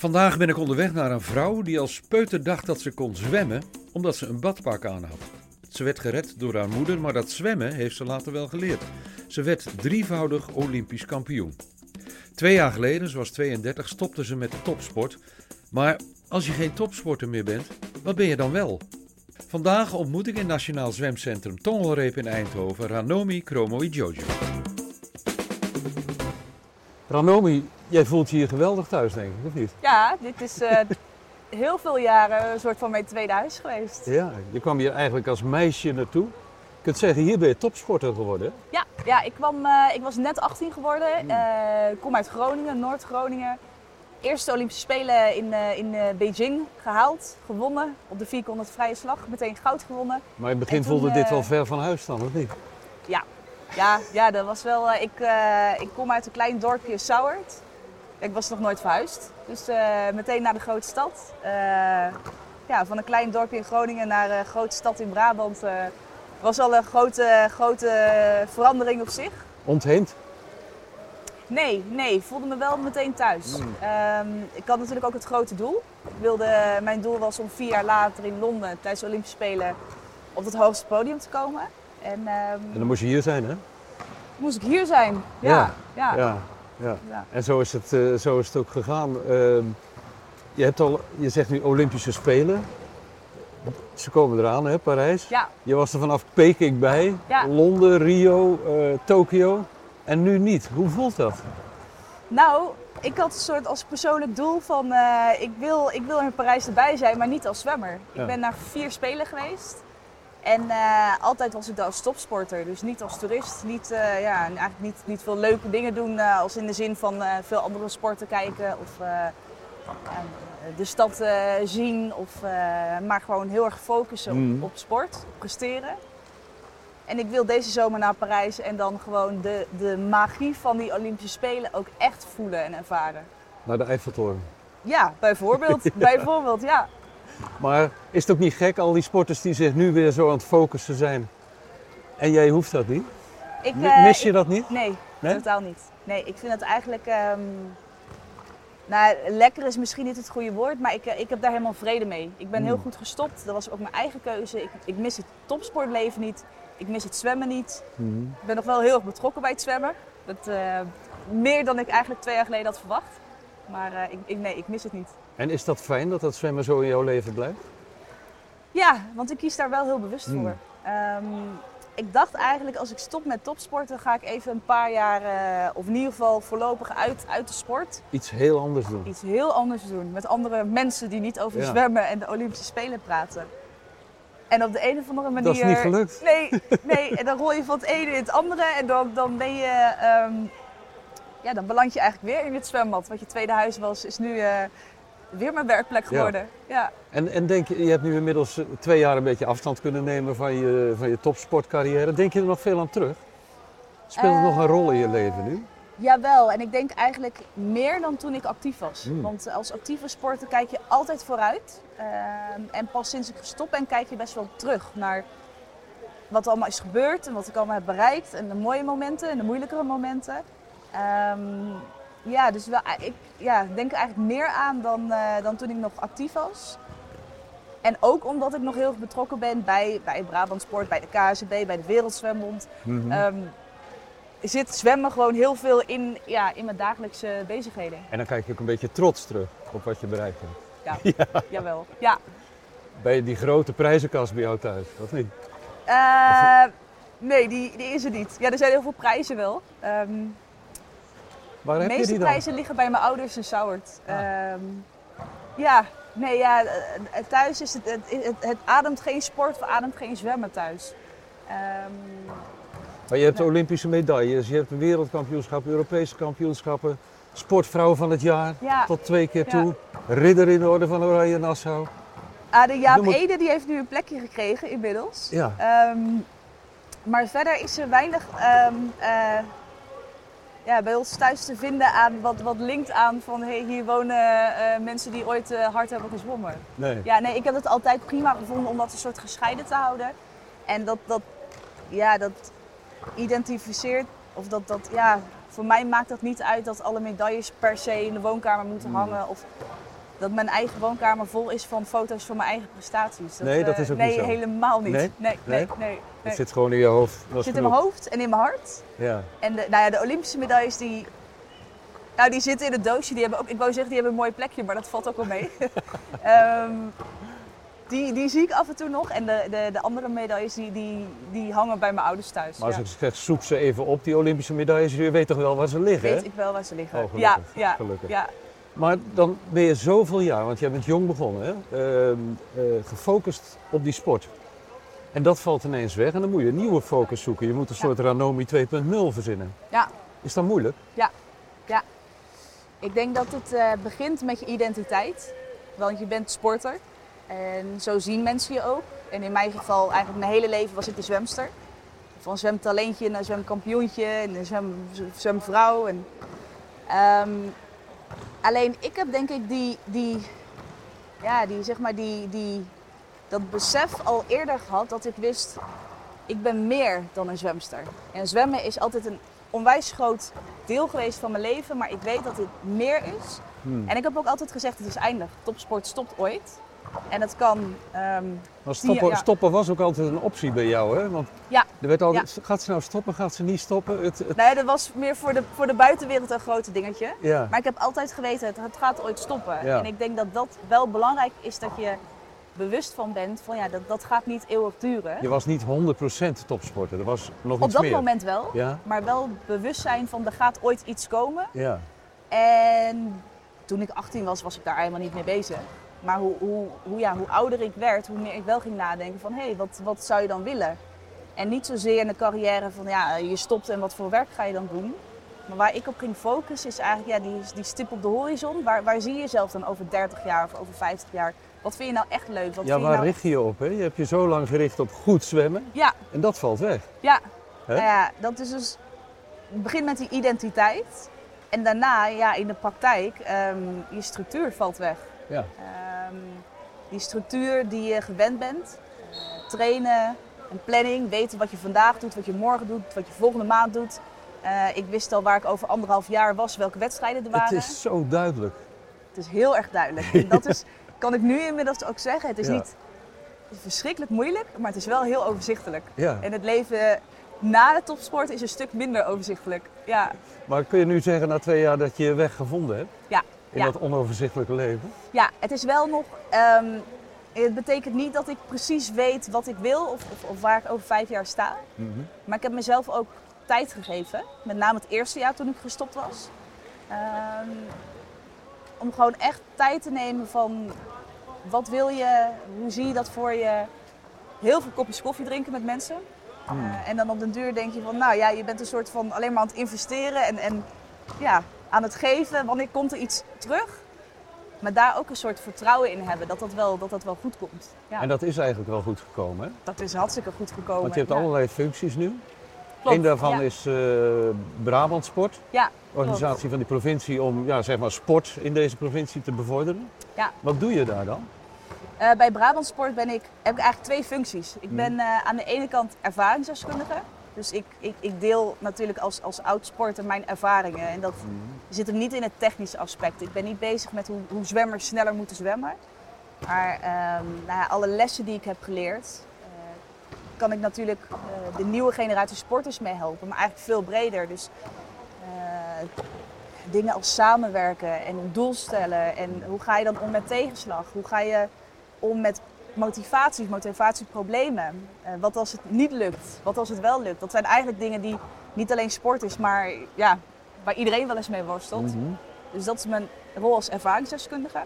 Vandaag ben ik onderweg naar een vrouw die als peuter dacht dat ze kon zwemmen omdat ze een badpak aan had. Ze werd gered door haar moeder, maar dat zwemmen heeft ze later wel geleerd. Ze werd drievoudig Olympisch kampioen. Twee jaar geleden, ze was 32, stopte ze met de topsport. Maar als je geen topsporter meer bent, wat ben je dan wel? Vandaag ontmoet ik in Nationaal Zwemcentrum Tongelreep in Eindhoven Ranomi Kromoy Jojo. Ranomi, jij voelt je hier geweldig thuis, denk ik, of niet? Ja, dit is eh, heel veel jaren een soort van mijn tweede huis geweest. Ja, je kwam hier eigenlijk als meisje naartoe. Je kunt zeggen, hier ben je topsporter geworden. Ja, ja ik, kwam, eh, ik was net 18 geworden. Eh, Ik kom uit Groningen, Noord-Groningen. Eerste Olympische Spelen in, in Beijing gehaald, gewonnen. Op de 400 vrije slag, meteen goud gewonnen. Maar in het begin toen, voelde dit wel ver van huis dan, of niet? Ja, ja, dat was wel. eh, ik, eh, ik kom uit een klein dorpje Sauert. Ik was nog nooit verhuisd. Dus eh, meteen naar de grote stad. Ja, van een klein dorpje in Groningen naar een grote stad in Brabant. was al een grote, grote verandering op zich. Ontheemd. Nee, nee, ik voelde me wel meteen thuis. Ehm, ik had natuurlijk ook het grote doel. Ik wilde, mijn doel was om vier jaar later in Londen tijdens de Olympische Spelen op het hoogste podium te komen. En ehm, En dan moest je hier zijn, hè? moest ik hier zijn. Ja, ja. Ja, ja. Ja. En zo is het, eh, zo is het ook gegaan. Ehm, je, hebt al, je zegt nu Olympische Spelen. Ze komen eraan, hè, Parijs. Ja. Je was er vanaf Peking bij. Ja. Londen, Rio, eh, Tokio. En nu niet. Hoe voelt dat? Nou, ik had een soort als persoonlijk doel van eh, ik, wil, ik wil in Parijs erbij zijn, maar niet als zwemmer. Ja. Ik ben naar vier spelen geweest. En eh, altijd was ik daar als topsporter, dus niet als toerist. Niet, eh, ja, en eigenlijk niet, niet veel leuke dingen doen, eh, als in de zin van veel andere sporten kijken of de stad zien. Of, maar gewoon heel erg focussen Mhm. op, op sport, op presteren. En ik wil deze zomer naar Parijs en dan gewoon de, de magie van die Olympische Spelen ook echt voelen en ervaren. Naar de Eiffeltoren. Ja, bijvoorbeeld. Bijvoorbeeld, ja. Maar is het ook niet gek, al die sporters die zich nu weer zo aan het focussen zijn? En jij hoeft dat niet? Ik, eh, Mis je ik- dat niet? Nee, Nee? totaal niet. Nee, ik vind het eigenlijk... ehm, nou, lekker is misschien niet het goede woord, maar ik, eh, ik heb daar helemaal vrede mee. Ik ben heel Hmm. goed gestopt. Dat was ook mijn eigen keuze. Ik, ik mis het topsportleven niet. Ik mis het zwemmen niet. Mhm. Ik ben nog wel heel erg betrokken bij het zwemmen. Dat, eh, meer dan ik eigenlijk twee jaar geleden had verwacht. Maar ik, ik, nee, ik mis het niet. En is dat fijn dat dat zwemmen zo in jouw leven blijft? Ja, want ik kies daar wel heel bewust Hmm. voor. Ehm, ik dacht eigenlijk, als ik stop met topsporten, ga ik even een paar jaar, eh, of in ieder geval voorlopig uit, uit de sport, Iets heel anders doen. iets heel anders doen. Met andere mensen die niet over Ja. zwemmen en de Olympische Spelen praten. En op de een of andere manier. Dat is niet gelukt. Nee, nee, en dan rol je van het ene in het andere en dan, dan ben je. ehm, ja, dan beland je eigenlijk weer in het zwembad. Wat je tweede huis was, is nu eh, weer mijn werkplek geworden. Ja. En, en denk je, je hebt nu inmiddels eh, twee jaar een beetje afstand kunnen nemen van je, van je topsportcarrière. Denk je er nog veel aan terug? Speelt het Eh, nog een rol in je leven nu? Jawel, en ik denk eigenlijk meer dan toen ik actief was. Hmm. Want als actieve sporter kijk je altijd vooruit. Ehm, en pas sinds ik gestopt ben, kijk je best wel terug naar wat er allemaal is gebeurd en wat ik allemaal heb bereikt. En de mooie momenten en de moeilijkere momenten. Ehm, ja, dus wel, ik ja, denk er eigenlijk meer aan dan, eh, dan toen ik nog actief was. En ook omdat ik nog heel erg betrokken ben bij, bij Brabant Sport, bij de KSB, bij de Wereldzwembond. Mhm. Ehm, zit zwemmen gewoon heel veel in, ja, in mijn dagelijkse bezigheden. En dan kijk je ook een beetje trots terug op wat je bereikt hebt. Ja, jawel. Ja. Bij die grote prijzenkast bij jou thuis, of niet? Eh, nee, die, die is er niet. Ja, er zijn heel veel prijzen wel. Ehm, Waar de je meeste dan? prijzen liggen bij mijn ouders in Sauert. Ah. Ehm, ja, nee, ja, eh, eh, thuis is het, het, het, het ademt geen sport, het ademt geen zwemmen thuis. Ehm, Maar je hebt. Olympische medailles, je hebt wereldkampioenschappen, Europese kampioenschappen, sportvrouw van het jaar ja, tot twee keer Ja. toe, ridder in de orde van Oranje Nassau. ah, de Jaap Noem Ede die heeft nu een plekje gekregen inmiddels. Ja, Ehm, maar verder is er weinig eh, ja, bij ons thuis te vinden aan wat, wat linkt aan van hey, hier wonen eh, mensen die ooit eh, hard hebben gezwommen. nee. Ja, nee, ik heb het altijd prima gevonden om dat een soort gescheiden te houden. En dat, dat, ja, dat identificeert, of dat, dat, ja, voor mij maakt dat niet uit dat alle medailles per se in de woonkamer moeten Hmm. hangen. Of, dat mijn eigen woonkamer vol is van foto's van mijn eigen prestaties. Nee, dat eh, is ook nee, niet zo. helemaal niet. Nee? Nee, nee, Nee? nee. nee, Het zit gewoon in je hoofd. Dat Het zit in mijn hoofd en in mijn hart. Ja. En de, nou ja, de Olympische medailles die, nou, die zitten in het doosje. Die hebben ook, ik wou zeggen, die hebben een mooi plekje, maar dat valt ook wel mee. Ehm, die, die zie ik af en toe nog. En de, de, de andere medailles die, die, die hangen bij mijn ouders thuis. Maar als ja. ik zeg, zoek ze even op, die Olympische medailles. Je weet toch wel waar ze liggen, hè? weet ik wel waar ze liggen. Oh, gelukkig, ja, ja, gelukkig. ja. Maar dan ben je zoveel jaar, want jij bent jong begonnen, hè? Ehm, eh, gefocust op die sport. En dat valt ineens weg en dan moet je een nieuwe focus zoeken. Je moet een Ja. soort Ranomi 2.0 verzinnen. Ja. Is dat moeilijk? Ik denk dat het eh, begint met je identiteit. Want je bent sporter. En zo zien mensen je ook. En in mijn geval, eigenlijk mijn hele leven was ik de zwemster. Van zwemtalentje naar zwemkampioentje en een zwem, zwemvrouw. En, ehm, alleen ik heb denk ik die, die, ja, die, zeg maar die, die, dat besef al eerder gehad dat ik wist, ik ben meer dan een zwemster. En zwemmen is altijd een onwijs groot deel geweest van mijn leven, maar ik weet dat dit meer is. Hmm. En ik heb ook altijd gezegd, het is eindig. Topsport stopt ooit. En het kan, ehm, Maar stoppen, ja. stoppen was ook altijd een optie bij jou, hè? Want Ja. er werd altijd, gaat ze nou stoppen, gaat ze niet stoppen? Het, het- nee, dat was meer voor de, voor de buitenwereld een grote dingetje. ja. Maar ik heb altijd geweten, het, het gaat ooit stoppen. Ja. En ik denk dat dat wel belangrijk is dat je bewust van bent van ja, dat, dat gaat niet eeuwig duren. Je was niet 100% topsporter, er was nog Op iets dat meer. moment wel, Ja, maar wel bewust zijn van er gaat ooit iets komen. ja. En toen ik 18 was, was ik daar helemaal niet mee bezig. Maar hoe, hoe, hoe, ja, hoe ouder ik werd, hoe meer ik wel ging nadenken van hé, hey, wat, wat zou je dan willen? En niet zozeer in de carrière van ja, je stopt en wat voor werk ga je dan doen? Maar waar ik op ging focussen is eigenlijk ja, die, die stip op de horizon. Waar, waar zie je jezelf dan over 30 jaar of over 50 jaar? Wat vind je nou echt leuk? Wat ja, waar nou... richt je je op? Hè? Je hebt je zo lang gericht op goed zwemmen Ja, en dat valt weg. ja. Hè? Nou ja, dat is dus. Het begint met die identiteit. En daarna, ja, in de praktijk, ehm, je structuur valt weg. Ja. Ehm, die structuur die je gewend bent. trainen, een planning, weten wat je vandaag doet, wat je morgen doet, wat je volgende maand doet. Eh, ik wist al waar ik over anderhalf jaar was, welke wedstrijden er Het waren. is zo duidelijk. Het is heel erg duidelijk. En dat is, kan ik nu inmiddels ook zeggen. Het is Ja. niet het verschrikkelijk moeilijk, maar het is wel heel overzichtelijk. Ja. En het leven na de topsport is een stuk minder overzichtelijk. Ja, Maar kun je nu zeggen na twee jaar dat je je weg gevonden hebt ja, in dat onoverzichtelijke leven? ja het is wel nog. ehm, het betekent niet dat ik precies weet wat ik wil of, of, of waar ik over vijf jaar sta. Maar ik heb mezelf ook tijd gegeven. Met name het eerste jaar toen ik gestopt was. Ehm, om gewoon echt tijd te nemen van wat wil je, hoe zie je dat voor je. Heel veel kopjes koffie drinken met mensen. Eh, en dan op den duur denk je van, nou ja, je bent een soort van alleen maar aan het investeren en, en ja, aan het geven. Wanneer komt er iets terug? Maar daar ook een soort vertrouwen in hebben dat dat wel, dat dat wel goed komt. Ja, En dat is eigenlijk wel goed gekomen. Hè? dat is hartstikke goed gekomen. Want je hebt ja. allerlei functies nu. Klopt, Eén daarvan ja. is eh Brabant Sport. Ja, Organisatie van die provincie om ja, zeg maar sport in deze provincie te bevorderen. Ja. Wat doe je daar dan? Eh, bij Brabant Sport ben ik, heb ik eigenlijk twee functies. Ik Hmm. ben eh, aan de ene kant ervaringsdeskundige. Dus ik, ik, ik deel natuurlijk als, als oud-sporter mijn ervaringen. En dat zit hem niet in het technische aspect. Ik ben niet bezig met hoe, hoe zwemmers sneller moeten zwemmen. Maar ehm, nou ja, alle lessen die ik heb geleerd, eh, kan ik natuurlijk eh, de nieuwe generatie sporters mee helpen. Maar eigenlijk veel breder. Dus eh, dingen als samenwerken en een doel stellen. En hoe ga je dan om met tegenslag? Hoe ga je om met motivaties, motivatieproblemen? Eh, wat als het niet lukt? Wat als het wel lukt? Dat zijn eigenlijk dingen die niet alleen sport is, maar ja, waar iedereen wel eens mee worstelt. Mhm. Dus dat is mijn rol als ervaringsdeskundige.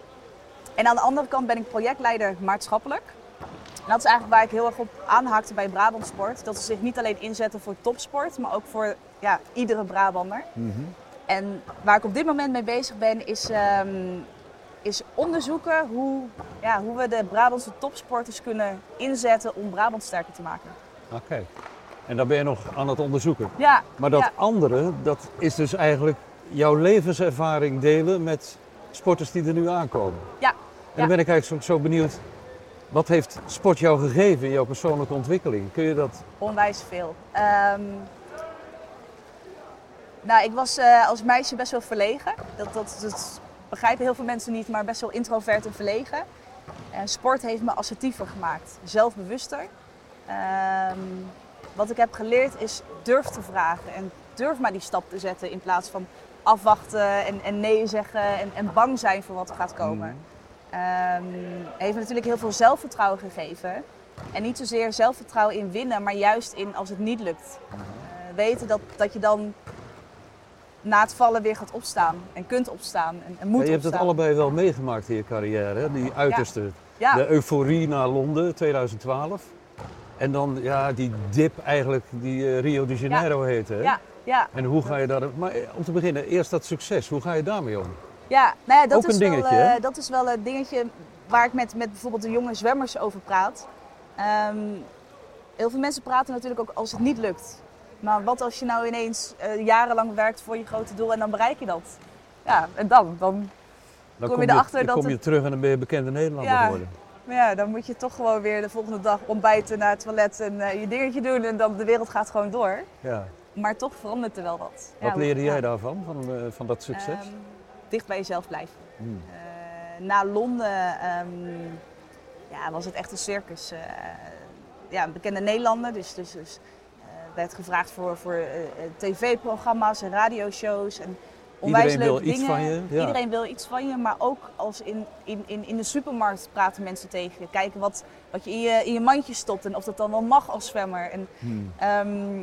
En aan de andere kant ben ik projectleider maatschappelijk. En dat is eigenlijk waar ik heel erg op aanhaakte bij Brabant Sport. Dat ze zich niet alleen inzetten voor topsport, maar ook voor ja, iedere Brabander. Mhm. En waar ik op dit moment mee bezig ben, is, ehm, is onderzoeken hoe, ja, hoe we de Brabantse topsporters kunnen inzetten om Brabant sterker te maken. Oké. En daar ben je nog aan het onderzoeken. Ja, Maar dat ja. andere, dat is dus eigenlijk jouw levenservaring delen met sporters die er nu aankomen. Ja, En dan ben ik eigenlijk zo, zo benieuwd, wat heeft sport jou gegeven in jouw persoonlijke ontwikkeling? Kun je dat... onwijs veel. Ehm, nou, ik was eh, als meisje best wel verlegen. Dat, dat, dat begrijpen heel veel mensen niet, maar best wel introvert en verlegen. En sport heeft me assertiever gemaakt, zelfbewuster. Ehm, wat ik heb geleerd is durf te vragen en durf maar die stap te zetten in plaats van afwachten en, en nee zeggen en, en bang zijn voor wat er gaat komen. Ehm, heeft me natuurlijk heel veel zelfvertrouwen gegeven. En niet zozeer zelfvertrouwen in winnen, maar juist in als het niet lukt. Eh, weten dat, dat je dan na het vallen weer gaat opstaan en kunt opstaan en, en moet Ja, je hebt het allebei wel meegemaakt in je carrière, hè? die uiterste. Ja, De euforie naar Londen 2012. En dan ja, die dip eigenlijk die eh, Rio de Janeiro heette. Hè? ja, ja. En hoe ga je daar... Maar eh, om te beginnen, eerst dat succes. Hoe ga je daarmee om? Ja, nou ja, dat, Ook is een wel, dingetje, eh, dat is wel een dingetje waar ik met, met bijvoorbeeld de jonge zwemmers over praat. Ehm, heel veel mensen praten natuurlijk ook als het niet lukt. Maar wat als je nou ineens jarenlang werkt voor je grote doel en dan bereik je dat? Ja, en dan? dan Dan Kom je erachter dan dat kom je terug en dan ben je bekende Nederlander Ja. geworden. maar ja, dan moet je toch gewoon weer de volgende dag ontbijten naar het toilet en eh, je dingetje doen en dan de wereld gaat gewoon door. Ja. Maar toch verandert er wel wat. Wat Ja, leerde jij daarvan, van, eh, van dat succes? Ehm, dicht bij jezelf blijven. Hmm. Eh, na Londen ehm, ja, was het echt een circus. Ja, een bekende Nederlander, dus, dus, dus werd gevraagd voor, voor tv-programma's en radioshows. En onwijs Iedereen wil leuke iets dingen. van je, ja. Iedereen wil iets van je, maar ook als in, in, in, in de supermarkt praten mensen tegen je. Kijken wat, wat je in, je in je mandje stopt en of dat dan wel mag als zwemmer. En, Hmm. ehm,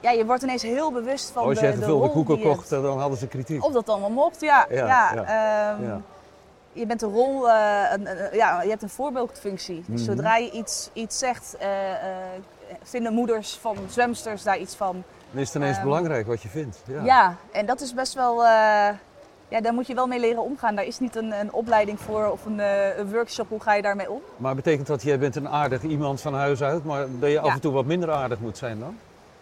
ja, je wordt ineens heel bewust van Als de, jij de gevulde rol koeken kocht, dan hadden ze kritiek. Of dat allemaal mocht, ja. Ja, ja, ja, ehm, ja. Je bent een rol, eh, een, een- ja, je hebt een voorbeeldfunctie. Dus Mhm. zodra je iets, iets zegt, eh, eh, vinden moeders van zwemsters daar iets van. Dan is het ineens Ehm, belangrijk wat je vindt. Ja. Ja, en dat is best wel, eh, ja, daar moet je wel mee leren omgaan. Daar is niet een, een opleiding voor of een, eh, een workshop, hoe ga je daarmee om? Maar betekent dat jij bent een aardig iemand van huis uit, maar dat je af en toe wat minder aardig moet zijn dan?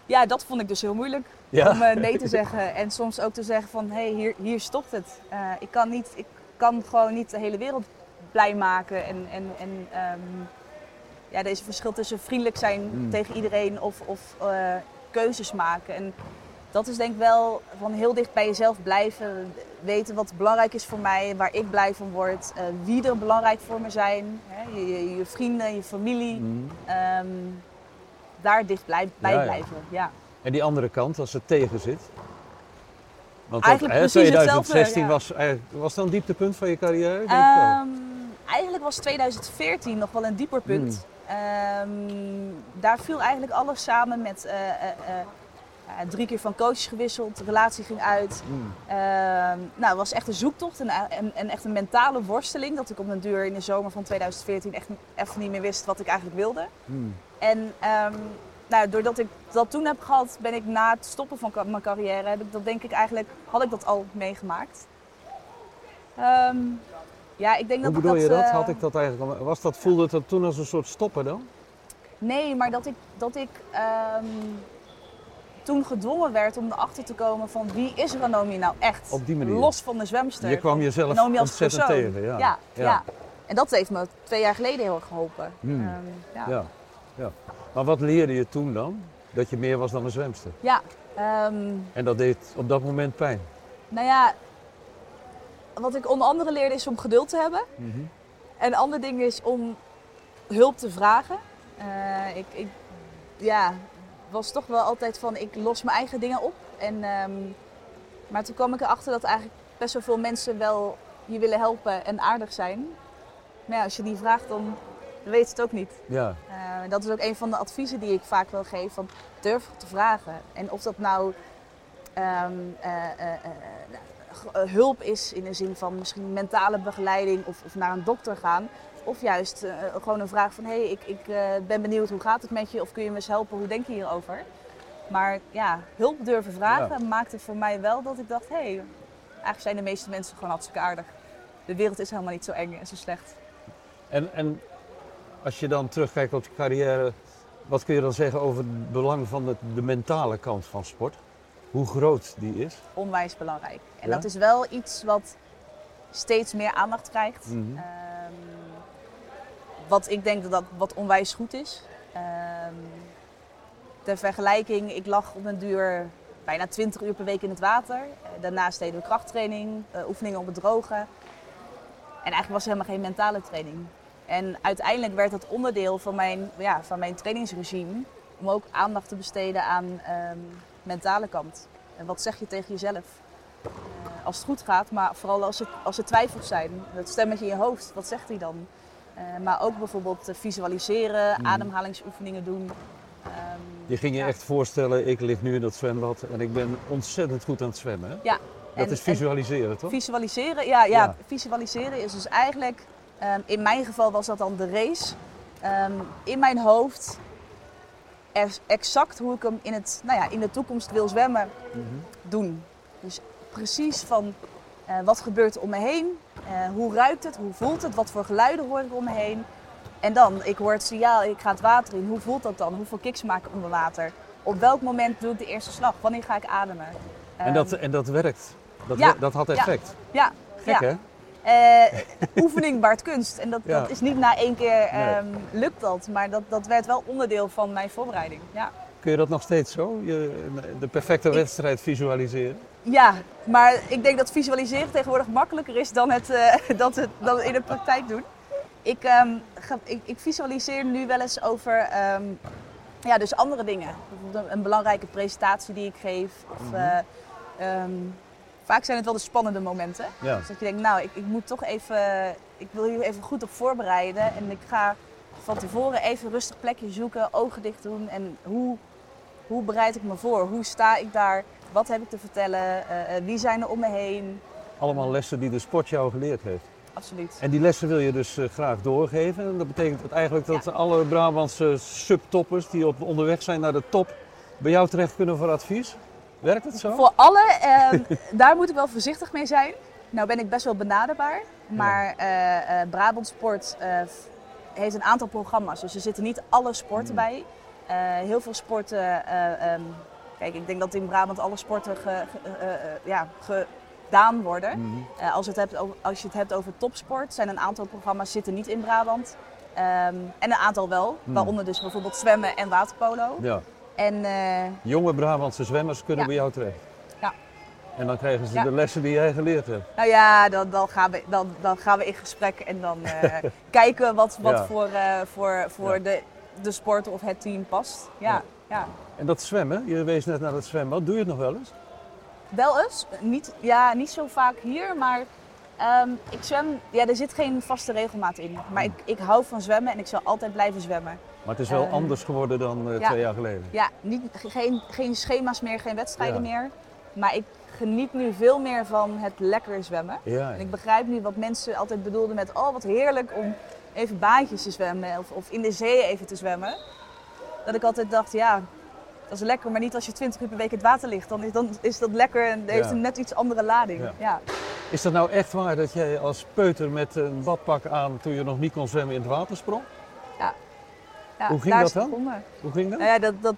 Ja, dat vond ik dus heel moeilijk. Ja. Om eh, nee te zeggen en soms ook te zeggen van, hé, hey, hier, hier stopt het. Ik, kan niet, ik kan gewoon niet de hele wereld blij maken. En, en, en ehm, ja, er is een verschil tussen vriendelijk zijn Mm. tegen iedereen of, of keuzes maken. En dat is denk ik wel van heel dicht bij jezelf blijven. Weten wat belangrijk is voor mij, waar ik blij van word. eh, wie er belangrijk voor me zijn. Hè? Je, je, je vrienden, je familie. Mhm. Ehm, daar dicht blij, bij Ja, blijven. Ja. En die andere kant, als het tegen zit? Want Eigenlijk hè, precies 2016 hetzelfde, ja. was, eigenlijk- was dat een dieptepunt van je carrière? Ehm, eigenlijk was 2014 nog wel een dieper punt. Ehm, daar viel eigenlijk alles samen met eh, eh, eh, drie keer van coaches gewisseld, de relatie ging uit. Mm. Ehm, nou, het was echt een zoektocht en, en, en echt een mentale worsteling. Dat ik op een duur in de zomer van 2014 echt even niet meer wist wat ik eigenlijk wilde. Mm. En ehm, nou, doordat ik dat toen heb gehad, ben ik na het stoppen van mijn carrière, heb ik dat denk ik eigenlijk, had ik dat al meegemaakt. Ja, ik denk Hoe dat bedoel je dat? eh, Had ik dat eigenlijk al- was dat, voelde het dat toen als een soort stoppen dan? Nee, maar dat ik, dat ik ehm, toen gedwongen werd om erachter te komen van wie is Ranomi nou echt? Op die manier. Los van de zwemster. Je kwam jezelf Ranomi als ontzettend persoon. tegen. Ja. Ja, ja. En dat heeft me twee jaar geleden heel erg geholpen. Hmm. Ehm, ja. Ja, ja. Maar wat leerde je toen dan? Dat je meer was dan een zwemster. Ja, ehm, En dat deed op dat moment pijn. nou ja, wat ik onder andere leerde is om geduld te hebben. Mhm. En een ander ding is om hulp te vragen. Eh, ik, ik ja, was toch wel altijd van, ik los mijn eigen dingen op. En, ehm, maar toen kwam ik erachter dat eigenlijk best wel veel mensen wel je willen helpen en aardig zijn. Maar ja, als je die vraagt, dan weet je het ook niet. Ja. Eh, dat is ook een van de adviezen die ik vaak wil geven. Van durf te vragen. En of dat nou ehm, eh, eh, eh, eh, hulp is in de zin van misschien mentale begeleiding of, of naar een dokter gaan. Of juist eh, gewoon een vraag van hé, hey, ik, ik eh, ben benieuwd hoe gaat het met je of kun je me eens helpen, hoe denk je hierover? Maar ja, hulp durven vragen maakte voor mij wel dat ik dacht hé, hey, eigenlijk zijn de meeste mensen gewoon hartstikke aardig. De wereld is helemaal niet zo eng en zo slecht. En, en als je dan terugkijkt op je carrière, wat kun je dan zeggen over het belang van de, de mentale kant van sport? Hoe groot die is? onwijs belangrijk. En Ja? dat is wel iets wat steeds meer aandacht krijgt. Mhm. Ehm, wat ik denk dat dat wat onwijs goed is. Ehm ter vergelijking, ik lag op een duur bijna 20 uur per week in het water. Eh, daarnaast deden we krachttraining, eh, oefeningen op het droge. En eigenlijk was er helemaal geen mentale training. En uiteindelijk werd dat onderdeel van mijn, ja, van mijn trainingsregime om ook aandacht te besteden aan ehm, mentale kant. En wat zeg je tegen jezelf? Eh, als het goed gaat, maar vooral als, het, als er twijfels zijn. Dat stemmetje in je hoofd, wat zegt hij dan? Eh, maar ook bijvoorbeeld eh, visualiseren, Hmm. ademhalingsoefeningen doen. Ehm, Je ging je ja. echt voorstellen, ik lig nu in dat zwembad en ik ben ontzettend goed aan het zwemmen. Hè? Ja. Dat En- is visualiseren, toch? Visualiseren, ja, ja, Ja. visualiseren is dus eigenlijk, ehm, in mijn geval was dat dan de race. Ehm, in mijn hoofd er- exact hoe ik hem in, het, nou ja, in de toekomst wil zwemmen Mhm. doen. Dus precies van eh, wat gebeurt er om me heen, eh, hoe ruikt het, hoe voelt het, wat voor geluiden hoor ik om me heen. En dan, ik hoor het signaal, ik ga het water in, hoe voelt dat dan? Hoeveel kicks maak ik onder water? Op welk moment doe ik de eerste slag? Wanneer ga ik ademen? En dat, Ehm, en dat werkt. Dat, ja. dat had Ja. effect. ja, Gek ja. hè? Eh, oefening baart kunst. En dat, Ja. dat is niet na één keer Nee. ehm, lukt dat, maar dat, dat werd wel onderdeel van mijn voorbereiding. Ja, Kun je dat nog steeds zo? Je, de perfecte Ik- wedstrijd visualiseren? ja maar ik denk dat visualiseren tegenwoordig makkelijker is dan het, eh, dat het dan in de praktijk doen. Ik, ehm, ga- ik, ik visualiseer nu wel eens over ehm, ja, dus andere dingen. Bijvoorbeeld een, een belangrijke presentatie die ik geef. Of, Mhm. eh, vaak zijn het wel de spannende momenten. Ja. Dus dat je denkt, nou, ik, ik moet toch even, ik wil hier even goed op voorbereiden. En ik ga van tevoren even rustig plekje zoeken, ogen dicht doen. En hoe, hoe bereid ik me voor? Hoe sta ik daar? Wat heb ik te vertellen? Eh, eh, wie zijn er om me heen? Allemaal lessen die de sport jou geleerd heeft. Absoluut. En die lessen wil je dus eh, graag doorgeven. En dat betekent eigenlijk dat alle Brabantse subtoppers die op onderweg zijn naar de top bij jou terecht kunnen voor advies. Werkt het zo? Voor alle, ehm, daar moet ik wel voorzichtig mee zijn. Nou ben ik best wel benaderbaar. Maar eh eh, Brabant Sport eh, heeft een aantal programma's. Dus er zitten niet alle sporten Hmm. bij. Heel veel sporten. eh, ehm, kijk, ik denk dat in Brabant alle sporten ge- ge- ja, gedaan worden. Eh, als, het hebt als je het hebt over topsport, zijn een aantal programma's zitten niet in Brabant. Ehm, en een aantal wel. Hmm. Waaronder dus bijvoorbeeld zwemmen en waterpolo. Ja. En eh, Jonge Brabantse zwemmers kunnen Ja. bij jou terecht. Ja. En dan krijgen ze Ja. de lessen die jij geleerd hebt. Nou ja, dan, dan, gaan, we, dan, dan gaan we in gesprek en dan eh, kijken wat, wat Ja. voor, eh, voor, voor Ja. de, de sport of het team past. Ja, Ja. ja. En dat zwemmen, je wees net naar het zwembad, doe je het nog wel eens? Wel eens, niet, ja, niet zo vaak hier, maar ehm, ik zwem, ja, er zit geen vaste regelmaat in. Maar ik, ik hou van zwemmen en ik zal altijd blijven zwemmen. Maar het is wel Ehm, anders geworden dan eh, ja. twee jaar geleden. Ja, niet, geen, geen schema's meer, geen wedstrijden Ja. meer. Maar ik geniet nu veel meer van het lekker zwemmen. Ja, En ik begrijp nu wat mensen altijd bedoelden met, oh wat heerlijk om even baantjes te zwemmen of, of in de zee even te zwemmen. Dat ik altijd dacht, ja, dat is lekker, maar niet als je 20 uur per week in het water ligt. Dan is, dan is dat lekker en heeft een net iets andere lading. Ja. Ja. Is dat nou echt waar dat jij als peuter met een badpak aan toen je nog niet kon zwemmen in het water sprong? Ja, Hoe ging dat dan? begonnen. Hoe ging dat? Nou ja, dat, dat,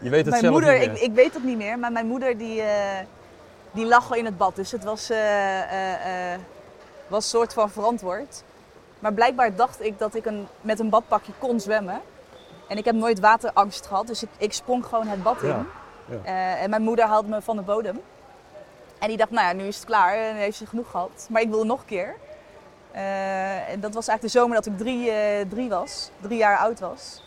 Je weet het mijn zelf moeder, niet ik, meer. ik weet het niet meer, maar mijn moeder die, eh, die lag al in het bad. Dus het was, eh, was een soort van verantwoord. Maar blijkbaar dacht ik dat ik een, met een badpakje kon zwemmen. En ik heb nooit waterangst gehad, dus ik, ik sprong gewoon het bad in. Ja, ja. En mijn moeder haalde me van de bodem. En die dacht, nou ja, nu is het klaar en heeft ze genoeg gehad. Maar ik wilde nog een keer. Eh, en dat was eigenlijk de zomer dat ik drie, eh, drie was, drie jaar oud was.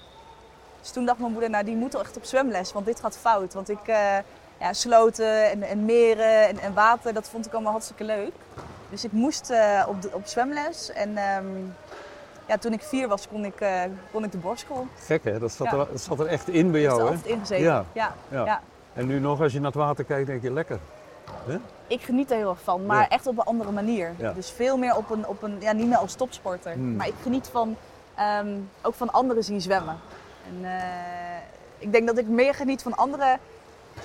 Dus toen dacht mijn moeder, nou die moet toch echt op zwemles, want dit gaat fout. Want ik, eh, ja, sloten en, en meren en, en water, dat vond ik allemaal hartstikke leuk. Dus ik moest op, de, op zwemles. En ehm, ja, toen ik vier was, kon ik, kon ik de borstschool. Gek hè, dat zat, Ja. er, dat zat er echt in bij Ik heb jou er hè? altijd ingezeten. Ja. Ja. Ja. En nu nog als je naar het water kijkt denk je lekker. Ik geniet er heel erg van, maar Ja. echt op een andere manier. Ja. Dus veel meer op een, op een ja, niet meer als topsporter. Hmm. Maar ik geniet van, ehm, ook van anderen zien zwemmen. En, eh, ik denk dat ik meer geniet van andere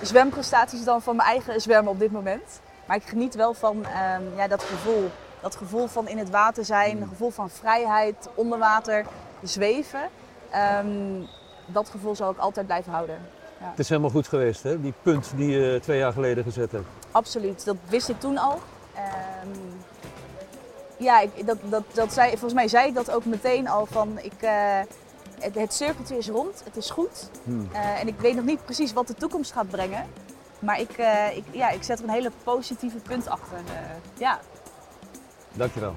zwemprestaties dan van mijn eigen zwemmen op dit moment. Maar ik geniet wel van ehm, ja, dat gevoel. Dat gevoel van in het water zijn, Hmm. een gevoel van vrijheid, onder water zweven. Ehm, dat gevoel zal ik altijd blijven houden. Het is helemaal goed geweest hè, die punt die je twee jaar geleden gezet hebt. Absoluut, dat wist ik toen al. Ehm, ja, ik, dat, dat, dat zei, volgens mij zei ik dat ook meteen al van ik, eh, het, het cirkeltje is rond, het is goed. Hmm. Eh, en ik weet nog niet precies wat de toekomst gaat brengen. Maar ik, eh, ik, ja, ik zet er een hele positieve punt achter. ja. Dankjewel.